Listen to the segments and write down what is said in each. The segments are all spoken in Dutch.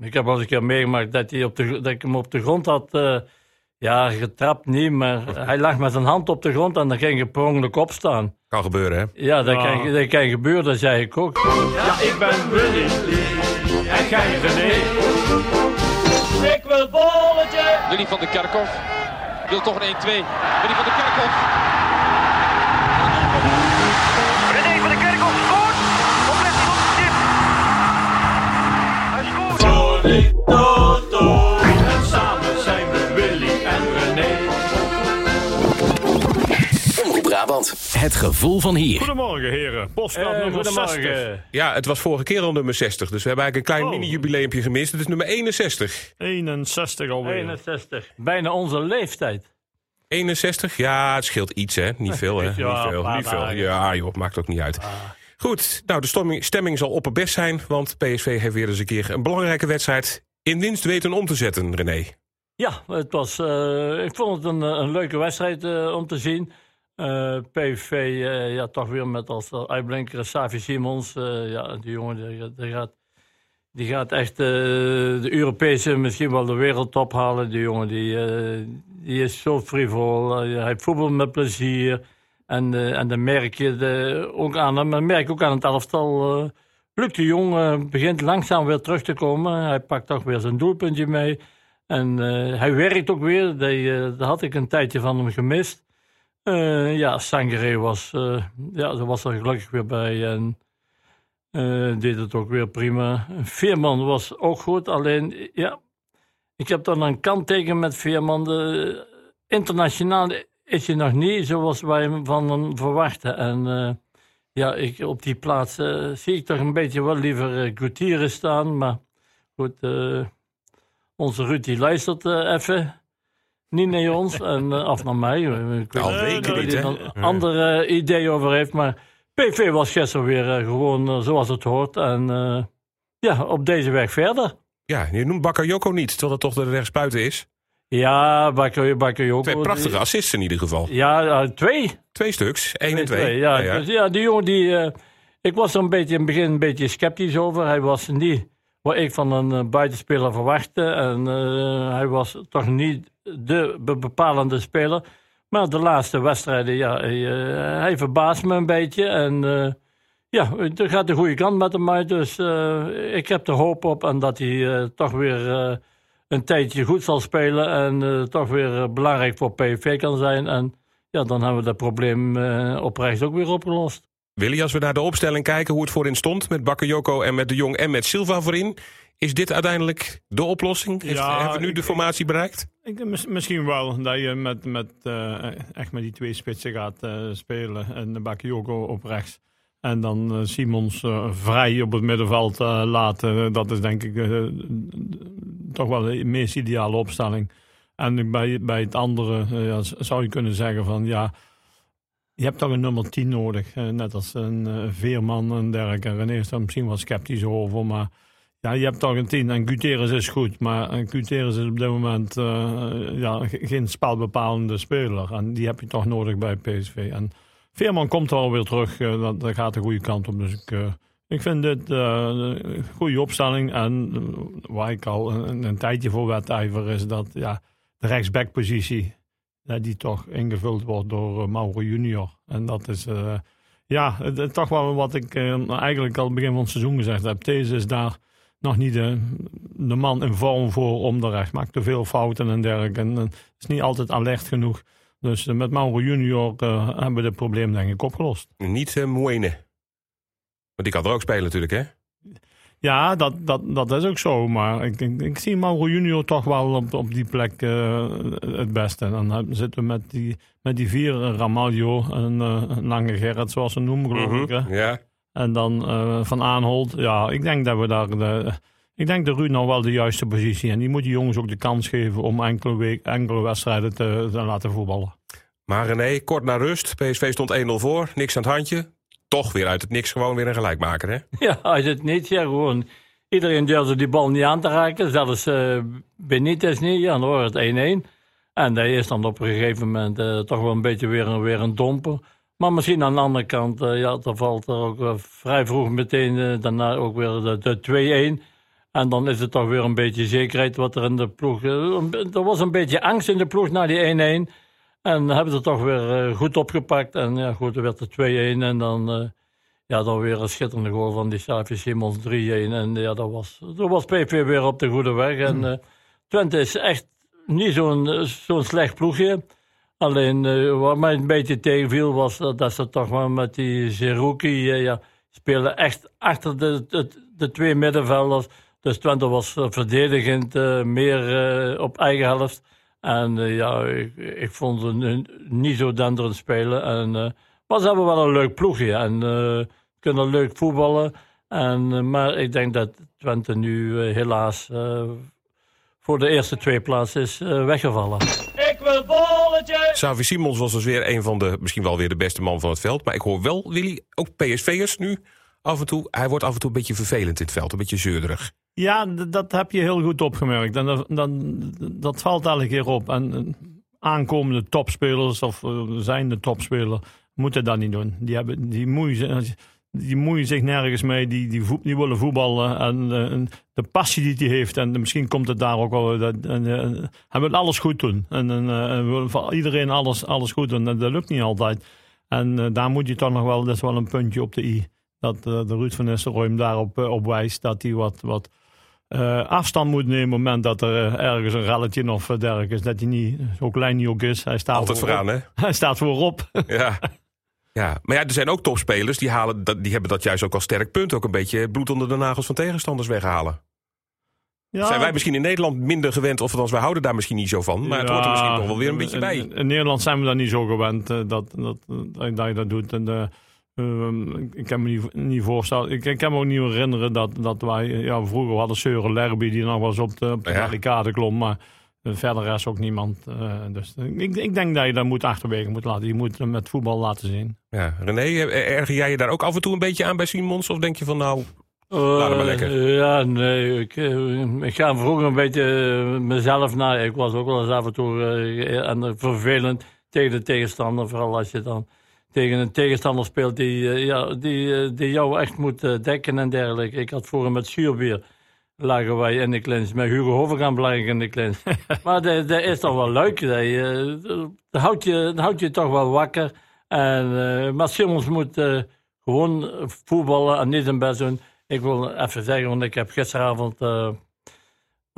ik heb al eens een keer meegemaakt dat, hij op de, dat ik hem op de grond had... eh, ja, getrapt niet, maar hij lag met zijn hand op de grond en dan ging je per ongeluk opstaan. Kan gebeuren, hè? Ja, dat, Ja. Kan, dat kan gebeuren, dat zei ik ook. Ja, ik ben Willy en gij René. Ik wil bolletje. Willy van der Kerkhof wil toch een 1-2. Willy van der Kerkhof. Brabant. Het gevoel van hier. Goedemorgen heren. Postkaart Eh, nummer 60. goedemorgen. Ja, het was vorige keer al nummer 60. Dus we hebben eigenlijk een klein Oh. mini-jubileumpje gemist. Het is nummer 61. 61 alweer. 61. Bijna onze leeftijd. 61? Ja, het scheelt iets, hè? Niet veel, hè? Ja, niet veel, niet veel. Ja, joh, maakt ook niet uit. Goed, nou, de stemming, stemming zal opperbest zijn. Want PSV heeft weer eens een keer een belangrijke wedstrijd in winst weten om te zetten, René. Ja, het was, eh, ik vond het een, eh, een leuke wedstrijd eh, om te zien. Eh, PV, eh, ja, toch weer met als eh, uitblinker Savi Simons. ja, die jongen die, gaat, die gaat echt de Europese, misschien wel de wereldtop halen. Die jongen die, die is zo frivol. Hij voetbalt met plezier. En, en dan merk je de, ook aan hem, merk ook aan het elftal. Luc de Jong begint langzaam weer terug te komen. Hij pakt toch weer zijn doelpuntje mee. En hij werkt ook weer. Daar had ik een tijdje van hem gemist. Eh, ja, Sangare was, eh, ja, was er gelukkig weer bij. En eh, deed het ook weer prima. Veerman was ook goed. Alleen, ja, ik heb dan een kantteken met Veerman. De, internationaal is je nog niet zoals wij van hem verwachten. En ja, ik, op die plaats zie ik toch een beetje wel liever Gutierrez staan. Maar goed, onze Ruud die luistert even. Niet naar ons, en, eh, of naar mij. Ik weet Al weken niet, er een ander eh, idee over heeft. Maar PV was gisteren weer eh, gewoon zoals het hoort. En ja, op deze weg verder. Ja, je noemt Bakayoko niet, terwijl het toch de rechtsbuiten is. Ja, Bakayoko. Twee prachtige assists in ieder geval. Ja, twee. Twee stuks, één en Twee, twee. Ja, Ja, ja. Dus ja, die jongen die. ik was er een beetje in het begin een beetje sceptisch over. Hij was niet wat ik van een eh, buitenspeler verwachtte. En eh, hij was toch niet de be- bepalende speler. Maar de laatste wedstrijden, ja, hij, eh, verbaast me een beetje. En eh, ja, er gaat de goede kant met hem uit. Dus ik heb er hoop op. En dat hij toch weer een tijdje goed zal spelen. En toch weer belangrijk voor PSV kan zijn. En ja, dan hebben we dat probleem op rechts ook weer opgelost. Willy, als we naar de opstelling kijken, hoe het voorin stond... met Bakayoko en met de Jong en met Silva voorin... is dit uiteindelijk de oplossing? Heeft, Ja, hebben we nu de formatie bereikt? Ik, mis- misschien wel dat je met, met, eh, echt met die twee spitsen gaat eh, spelen. En Bakayoko op rechts. En dan eh, Simons vrij op het middenveld laten. Dat is denk ik toch wel de meest ideale opstelling. En bij, bij het andere ja, zou je kunnen zeggen van ja... Je hebt toch een nummer 10 nodig. net als een eh, Veerman en dergelijke. René is daar misschien wel sceptisch over. Maar ja, je hebt toch een 10. En Gutierrez is goed. Maar eh, Gutierrez is op dit moment eh, ja, ge- geen spelbepalende speler. En die heb je toch nodig bij PSV. En Veerman komt wel weer terug. eh, dat, gaat de goede kant op. Dus ik, ik vind dit een goede opstelling. En waar ik al een, een tijdje voor wedijver is dat ja, de rechtsbackpositie ja, die toch ingevuld wordt door eh, Mauro Junior. En dat is eh, ja, het, het toch wel wat ik eh, eigenlijk al het begin van het seizoen gezegd heb. Deze is daar nog niet de, de man in vorm voor om de rechts. Maakt te veel fouten en dergelijke. En, is niet altijd alert genoeg. Dus met Mauro Junior hebben we dit probleem denk ik opgelost. Niet uh, Moene. Want die kan er ook spelen natuurlijk, hè? Ja, dat, dat, dat is ook zo. Maar ik, ik, ik zie Mauro Junior toch wel op, op die plek eh, het beste. En dan zitten we met die, met die vier, eh, Ramaljo en eh, Lange Gerrit, zoals ze noemen, geloof ik. hè. Mhm, Ja. En dan Van Aanholt. Ja, ik denk dat we daar... De, ik denk dat Ruud nou wel de juiste positie. En die moet die jongens ook de kans geven om enkele, week, enkele wedstrijden te, te laten voetballen. Maar René, kort na rust. PSV stond 1-0 voor. Niks aan het handje. Toch weer uit het niks gewoon weer een gelijkmaker, hè? Ja, uit het niet. Ja, gewoon. Iedereen durfde die bal niet aan te raken. Zelfs eh Benitez niet. Ja, dan wordt het 1-1. En dat is dan op een gegeven moment eh, toch wel een beetje weer, weer een domper. Maar misschien aan de andere kant, eh, ja, dan valt er ook vrij vroeg meteen daarna ook weer de, de 2-1. En dan is het toch weer een beetje zekerheid wat er in de ploeg... Er was een beetje angst in de ploeg na die 1-1. En hebben ze het toch weer eh, goed opgepakt. En ja, goed, er werd het 2-1. En dan, eh, ja, dan weer een schitterende goal van die Savi Simons 3-1. En ja, dat was, dat was PV weer op de goede weg. En eh, Twente is echt niet zo'n zo'n slecht ploegje. Alleen wat mij een beetje tegenviel was dat, dat ze toch maar met die Zerouki ja, spelen echt achter de, de, de twee middenvelders. Dus Twente was verdedigend meer op eigen helft. En eh, ja, ik, ik vond ze niet zo denderend spelen. En, eh, maar ze hebben wel een leuk ploegje en eh, kunnen leuk voetballen. En, maar ik denk dat Twente nu helaas eh, voor de eerste twee plaatsen is eh, weggevallen. Xavi Simons was dus weer een van de, misschien wel weer de beste man van het veld. Maar ik hoor wel, Willy, ook PSV'ers nu af en toe. Hij wordt af en toe een beetje vervelend in het veld, een beetje zeurderig. Ja, dat heb je heel goed opgemerkt. En dat, dan, dat valt elke keer op. En eh, aankomende topspelers of eh, zijnde topspeler moeten dat niet doen. Die, hebben, die, moeien, die zich nergens mee. Die, die, voet- die willen voetballen. En, eh, de passie die hij heeft. En misschien komt het daar ook wel. Dat, en, hij wil alles goed doen. En, en wil voor iedereen alles, alles goed doen. En dat lukt niet altijd. En daar moet je toch nog wel, dat is wel een puntje op de i. Dat eh, de Ruud van Nistelrooy hem daarop eh, op wijst. Dat hij wat, wat eh, afstand moet nemen op het moment dat er ergens een relletje of uh, dergelijks is. Dat hij niet, zo klein hij ook is. Hij staat Altijd vooraan, hè? Hij staat voorop. Ja. ja. Maar ja, er zijn ook topspelers die, halen, dat, die hebben dat juist ook als sterk punt. Ook een beetje bloed onder de nagels van tegenstanders weghalen. Ja, Zijn wij misschien in Nederland minder gewend, of althans wij houden daar misschien niet zo van. Maar het hoort er misschien nog wel weer een beetje bij. In, in Nederland zijn we daar niet zo gewend dat, dat, dat, dat je dat doet. En, eh, ehm, ik kan me niet, niet voorstellen. Ik, ik kan me ook niet herinneren dat, dat wij. Ja, vroeger hadden Seuren Lerby die nog wel eens op de, op de Ja. barricade klom. Maar eh, verder is ook niemand. eh, dus ik, ik denk dat je dat moet achterwege moet laten. Je moet het met voetbal laten zien. Ja. René, eh, erger jij je daar ook af en toe een beetje aan bij Simons? Of denk je van nou, Laat het maar lekker. Ja, nee. Ik, ik ga vroeger een beetje mezelf na. Ik was ook wel eens af en toe eh, en, eh, vervelend tegen de tegenstander. Vooral als je dan tegen een tegenstander speelt die, eh, ja, die, eh, die jou echt moet eh, dekken en dergelijke. Ik had vroeger met zuurbier lagen wij in de klins. Met Hugo Hovenkamp lag ik in de klins. maar dat, is toch wel leuk. Dat, houdt je, houdt je toch wel wakker. En, maar Simmons moet gewoon voetballen en niet een best doen. Ik wil even zeggen, want ik heb gisteravond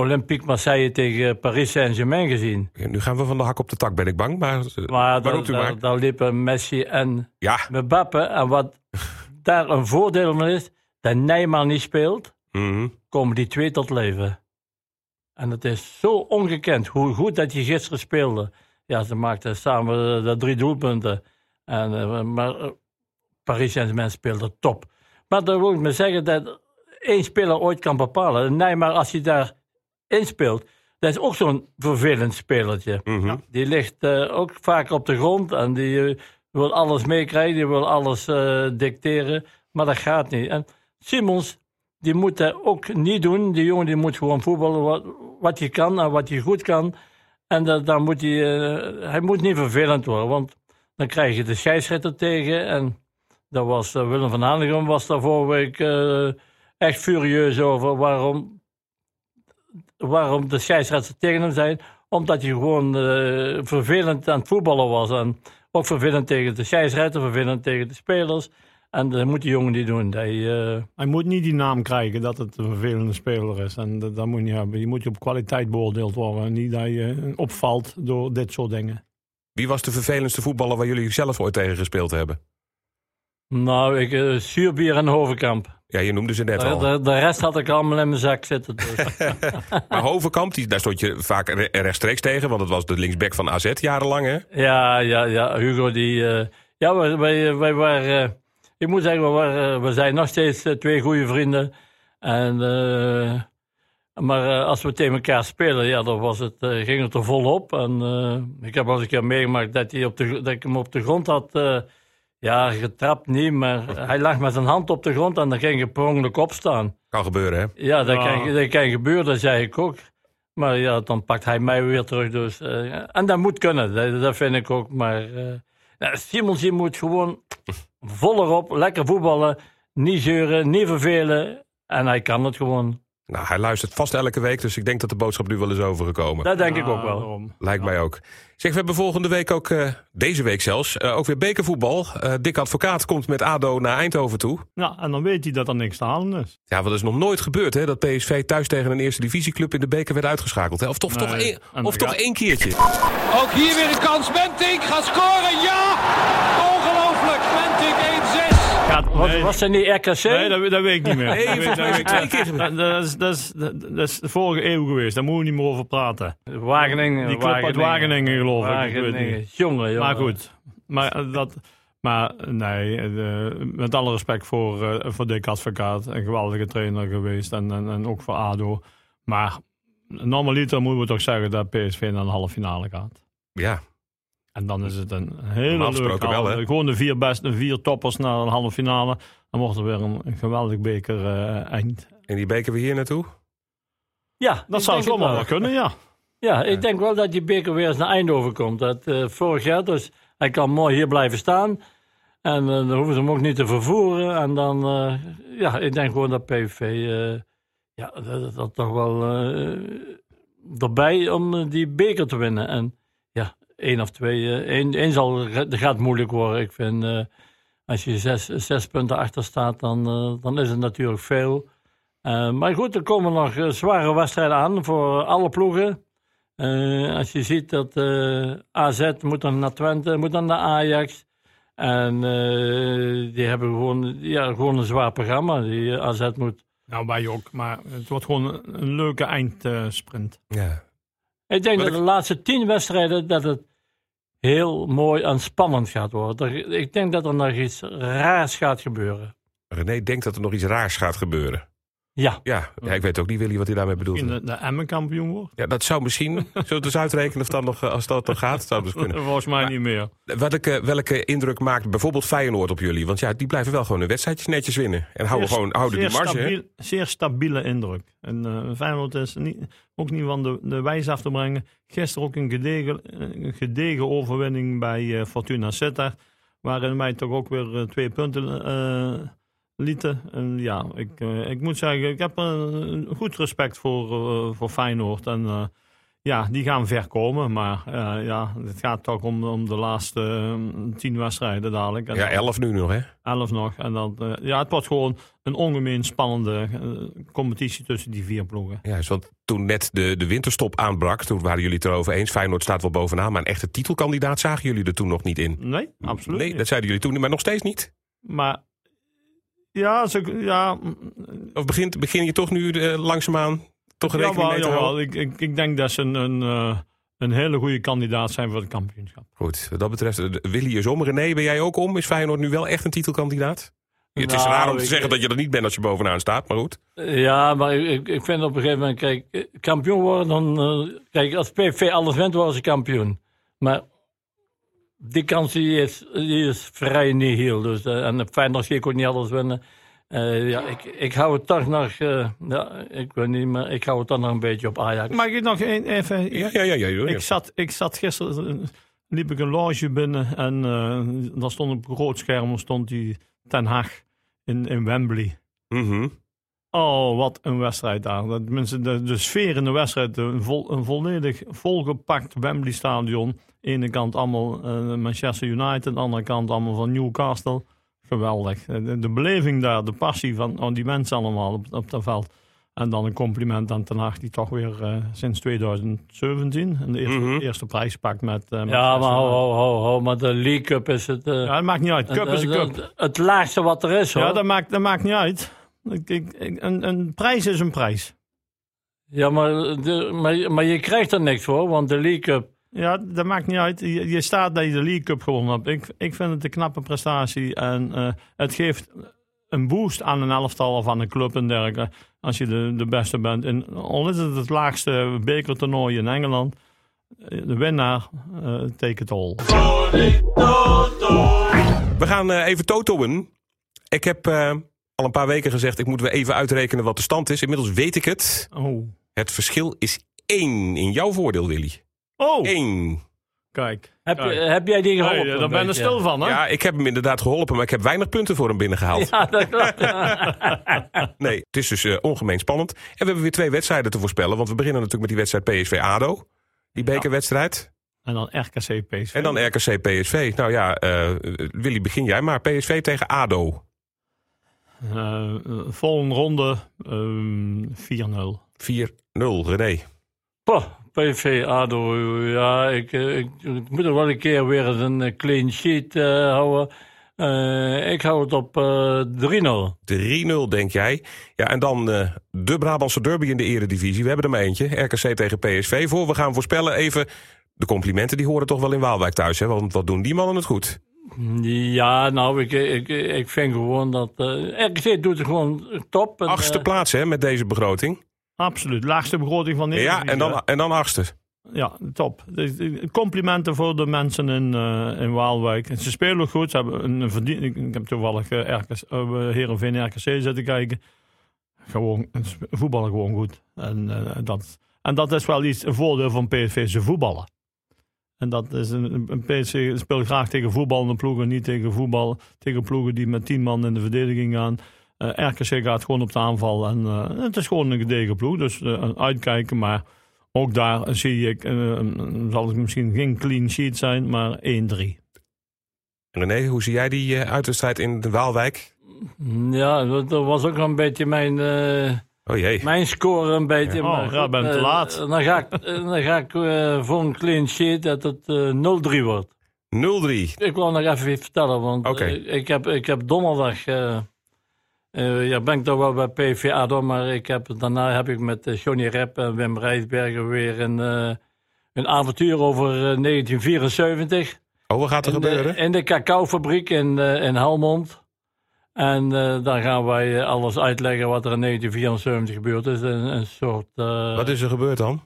Olympique Marseille tegen Paris Saint-Germain gezien. nu gaan we van de hak op de tak, ben ik bang. Maar, eh, Maar daar, maar. daar, liepen Messi en Ja. Mbappe. En wat daar een voordeel van is, dat Neymar niet speelt, Mhm. komen die twee tot leven. En het is zo ongekend hoe goed dat je gisteren speelde. Ja, ze maakten samen eh, de drie doelpunten. En, eh, maar Paris Saint-Germain speelde top. Maar dan wil ik maar zeggen dat één speler ooit kan bepalen. Neymar, als hij daar inspeelt, dat is ook zo'n vervelend spelertje. Mhm. Die ligt eh, ook vaak op de grond en die eh, wil alles meekrijgen, die wil alles eh, dicteren, maar dat gaat niet. En Simons, die moet dat ook niet doen. Die jongen die moet gewoon voetballen wat, wat je kan en wat je goed kan. En dat, dan moet hij, hij moet niet vervelend worden, want dan krijg je de scheidsrechter tegen. En dat was Willem van Hanegem was daar vorige week eh, echt furieus over waarom, waarom de scheidsrechter tegen hem zijn omdat hij gewoon eh, vervelend aan het voetballen was. En ook vervelend tegen de scheidsrechter, vervelend tegen de spelers. En dat moet die jongen niet doen. Hij, eh, Hij moet niet die naam krijgen dat het een vervelende speler is. En dat, dat moet je niet hebben. Je moet op kwaliteit beoordeeld worden. En niet dat je opvalt door dit soort dingen. Wie was de vervelendste voetballer waar jullie zelf ooit tegen gespeeld hebben? Nou, ik, eh Zuurbier en Hovenkamp. Ja, je noemde ze net al. de, de rest had ik allemaal in mijn zak zitten. Dus. Maar Hovenkamp, die, daar stond je vaak re- rechtstreeks tegen. Want het was de linksback van AZ jarenlang, hè? ja, ja, ja, Hugo die... eh, ja, wij, wij, wij waren... eh, ik moet zeggen, we, waren, we zijn nog steeds twee goede vrienden. En, maar als we tegen elkaar spelen, ja, dan was het, ging het er volop. En ik heb wel eens een keer meegemaakt dat, hij op de, dat ik hem op de grond had... ja, getrapt niet, maar hij lag met zijn hand op de grond en dan ging je per ongeluk opstaan. Kan gebeuren, hè? Ja, dat, Ja. Kan, dat kan gebeuren, dat zei ik ook. Maar ja, dan pakt hij mij weer terug. Dus, eh, en dat moet kunnen, dat, dat vind ik ook. Maar eh Simons die moet gewoon vol erop, lekker voetballen. Niet zeuren, niet vervelen. En hij kan het gewoon. Nou, hij luistert vast elke week, dus ik denk dat de boodschap nu wel is overgekomen. Dat denk ik ook wel. daarom. Lijkt mij ook. Zeg, we hebben volgende week ook, eh, deze week zelfs, eh, ook weer bekervoetbal. Eh Dick Advocaat komt met ADO naar Eindhoven toe. Ja, en dan weet hij dat er niks te halen is. Ja, want dat is nog nooit gebeurd, hè? Dat PSV thuis tegen een eerste divisieclub in de beker werd uitgeschakeld. Hè? Of toch, Nee, toch, één, en of toch gaat- één keertje. Ook hier weer een kans. Mentink gaat scoren. Ja! Ongelooflijk. Mentink 1-6. Gaat, Was, nee, was er niet RKC? nee dat, dat weet ik niet meer. Nee, Dat weet- dat het weet- twee keer gebeurd. Dat, dat is, dat, is, dat is de vorige eeuw geweest, daar moeten we niet meer over praten. Wageningen. Die club uit Wageningen, geloof ik. Wageningen. Jongen, jongen. Maar goed. Maar, eh, dat, maar nee, met alle respect voor, eh, voor Dick Advocaat. Een geweldige trainer geweest. En, en, en ook voor ADO. Maar normaliter moeten we toch zeggen dat PSV naar een halve finale gaat. Ja, En dan is het een hele leuke wel, hè? Gewoon de vier beste, vier toppers naar een halve finale. Dan wordt er weer een, een geweldig beker eh, eind. en die beker we hier naartoe? Ja, Dat ik zou zomaar wel kunnen, ja. Ja, ik denk wel dat die beker weer eens naar Eindhoven komt. Dat, eh, vorig jaar, dus hij kan mooi hier blijven staan. En eh, dan hoeven ze hem ook niet te vervoeren. En dan, eh, ja, ik denk gewoon dat PV, eh, ja, dat, dat toch wel eh, erbij om die beker te winnen. En één of twee, eh, één, zal, gaat moeilijk worden. Ik vind, eh, als je zes, zes punten achter staat, dan, eh, dan is het natuurlijk veel. Eh, maar goed, er komen nog zware wedstrijden aan voor alle ploegen. Eh, als je ziet dat eh, AZ moet dan naar Twente, moet dan naar Ajax. En eh, die hebben gewoon, ja, gewoon een zwaar programma. Die AZ moet. Nou, wij ook. Maar het wordt gewoon een, een leuke eindsprint. Ja. Ik denk dat de laatste tien wedstrijden dat het heel mooi en spannend gaat worden. Ik denk dat er nog iets raars gaat gebeuren. René denkt dat er nog iets raars gaat gebeuren. Ja, Ja, ja ik weet ook niet, Willy, wat hij daarmee bedoelt. In de, de Emmen kampioen wordt. Ja, dat zou misschien, zullen we het eens uitrekenen of dat nog, eh, als dat nog gaat? Zou dus kunnen. Volgens mij niet meer. Welke, welke indruk maakt bijvoorbeeld Feyenoord op jullie? Want ja, die blijven wel gewoon hun wedstrijdjes netjes winnen. En houden, Zeer- gewoon, houden die marge. stabiel- zeer stabiele indruk. En eh Feyenoord is niet, ook niet van de, de wijs af te brengen. Gisteren ook een gedegen, een gedegen overwinning bij eh, Fortuna Sittard. Waarin wij toch ook weer twee punten eh, lieten. En ja, ik, eh, ik moet zeggen, ik heb een goed respect voor, eh, voor Feyenoord. En eh, ja, die gaan ver komen. Maar eh, ja, het gaat toch om, om de laatste eh, tien wedstrijden dadelijk. En Ja, elf nu nog, hè? 11 nog. En dan, eh, ja, het wordt gewoon een ongemeen spannende eh, competitie tussen die vier ploegen. Juist, want toen net de, de winterstop aanbrak, toen waren jullie het erover eens. Feyenoord staat wel bovenaan, maar een echte titelkandidaat zagen jullie er toen nog niet in. Nee, absoluut Nee, niet. dat zeiden jullie toen, maar nog steeds niet. Maar ja, ze, ja, mm, Of begint, begin je toch nu eh, langzaamaan toch rekening jawel, mee te jawel. houden? Ik, ik, ik denk dat ze een, een, eh, een hele goede kandidaat zijn voor het kampioenschap. Goed, wat dat betreft, eh, Willy is om. René, ben jij ook om? Is Feyenoord nu wel echt een titelkandidaat? Het is Nou, raar om te ik- zeggen dat je er niet bent als je bovenaan staat, maar goed. Ja, maar ik, ik vind op een gegeven moment, kijk, kampioen worden, dan, kijk, als PV alles wint, worden ze kampioen. Maar die kans die is, die is vrij nihil. Dus, eh, en Feyenoord zie ik ook niet alles winnen. Eh, ja, ik, ik hou het toch nog, eh, ja, ik weet niet, maar ik hou het toch nog een beetje op Ajax. Mag ik nog een, even... Ja, ja, ja. ja, ja. Ik zat, ik zat gisteren, liep ik een loge binnen en eh daar stond op een groot scherm stond die Ten Hag in, in Wembley. Mhm. Oh, wat een wedstrijd daar. Dat, de, de sfeer in de wedstrijd, een, vol, een volledig volgepakt Wembley stadion. Ene kant allemaal eh, Manchester United, de andere kant allemaal van Newcastle. Geweldig. De, de beleving daar, de passie van oh, die mensen allemaal op, op dat veld. En dan een compliment aan Ten Hag, die toch weer eh, sinds 2017 de eerste, Mhm. eerste prijs pakt met eh, ja, maar ho, ho, ho, ho, maar de League Cup is het, Ja, dat maakt niet uit. Cup is een cup. het, het laagste wat er is, hoor. Ja, dat maakt, dat maakt niet uit. Ik, een, een prijs is een prijs. Ja, maar, de, maar, maar je krijgt er niks voor, want de League Cup... Ja, dat maakt niet uit. Je, je staat dat je de League Cup gewonnen hebt. Ik, ik vind het een knappe prestatie. En eh, het geeft een boost aan een elftal of aan een club en dergelijke. Als je de, de beste bent. En al is het het laagste bekertoernooi in Engeland. eh, De winnaar eh take it all. We gaan eh, even totoen. Ik heb eh, al een paar weken gezegd, ik moet weer even uitrekenen wat de stand is. Inmiddels weet ik het. Oh. Het verschil is één in jouw voordeel, Willy. Oh, Eén. Kijk. Heb, kijk. je- heb jij die geholpen? Nee, een daar ben ik beetje? stil van, hè? Ja, ik heb hem inderdaad geholpen, maar ik heb weinig punten voor hem binnengehaald. Ja, dat klopt. Nee, het is dus eh, ongemeen spannend. En we hebben weer twee wedstrijden te voorspellen. Want we beginnen natuurlijk met die wedstrijd PSV-ADO. Die bekerwedstrijd. En dan RKC PSV. En dan RKC-PSV. Nou ja, eh, Willy, begin jij maar. PSV tegen ADO. Eh, volgende ronde ehm 4-0. 4-0, René. Poh, PV, ADO, ja, ik, eh, ik, ik moet er wel een keer weer eens een eh, clean sheet eh, houden. Eh, ik hou het op eh 3-0. 3-0, denk jij. Ja, en dan eh, de Brabantse derby in de eredivisie. We hebben er maar eentje. RKC tegen PSV. Voor we gaan voorspellen even... De complimenten die horen toch wel in Waalwijk thuis, hè? Want wat doen die mannen het goed? Ja, nou, ik, ik, ik vind gewoon dat... eh RKC doet het gewoon top. En, Achtste eh, plaats, hè, met deze begroting. Absoluut. Laagste begroting van Ja, Nederland. en dan, en dan achtste. Ja, top. Dus, eh, Complimenten voor de mensen in, eh, in Waalwijk. En Ze spelen ook goed. Ze hebben een, een verdien- Ik heb toevallig uh, RKC, uh, Heerenveen RKC zitten kijken. Gewoon, ze voetballen gewoon goed. En, eh, dat, en dat is wel iets, een voordeel van PSV. Ze voetballen. En dat is een, een PSV speelt graag tegen voetballende ploegen, niet tegen voetbal. Tegen ploegen die met tien man in de verdediging gaan. Eh, RKC gaat gewoon op de aanval. En eh, het is gewoon een gedegen ploeg. Dus eh, uitkijken. Maar ook daar zie ik, zal het misschien geen clean sheet zijn, maar 1-3. René, hoe zie jij die uh, uitwedstrijd in de Waalwijk? Ja, dat, was ook een beetje mijn, Oh jee. mijn score een beetje. Maar Oh, ja, goed, ben te eh, laat. Dan ga ik, eh, dan ga ik eh, voor een clean sheet dat het eh 0-3 wordt. 0-3. Ik wil nog even iets vertellen, want eh, ik, heb, ik heb donderdag... eh, eh, ja, ben ik toch wel bij PVA door, maar ik heb, daarna heb ik met eh, Johnny Rep en Wim Rijsbergen weer een, eh, een avontuur over eh, 1974. Oh, wat gaat er in, de, gebeuren? in de cacaofabriek in, eh, in Helmond. En eh, dan gaan wij eh, alles uitleggen wat er in 1974 gebeurd is. Een, een soort... eh, Wat is er gebeurd dan?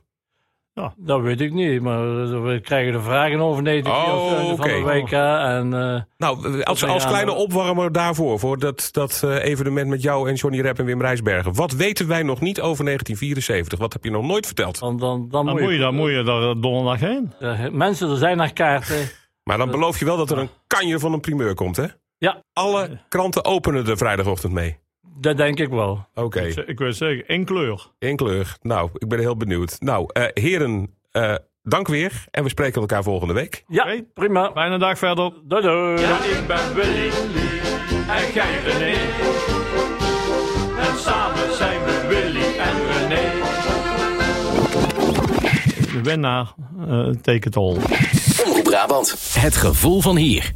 Dat weet ik niet, maar we krijgen de vragen over 1974 Oh, van de. WK. En, eh, Nou, als, als kleine opwarmer daarvoor, voor dat, dat eh, evenement met jou en Johnny Rep en Wim Rijsbergen. Wat weten wij nog niet over 1974? Wat heb je nog nooit verteld? dan, dan, dan, Dan moet je, dan moet je daar donderdag heen. Mensen, er zijn nog kaarten. Maar dan beloof je wel dat er een kanje van een primeur komt, hè? Ja, Alle kranten openen er vrijdagochtend mee. dat denk ik wel. Oké, Ik wil zeggen, in kleur. in kleur. Nou, ik ben heel benieuwd. Nou, eh, heren, eh, dank weer. En we spreken elkaar volgende week. Ja, Oké. prima. Fijne dag verder. Doei doei. ik ben Willy en jij René. En samen zijn we Willy en René. De winnaar uh, take it all. Omroep Brabant. Het gevoel van hier.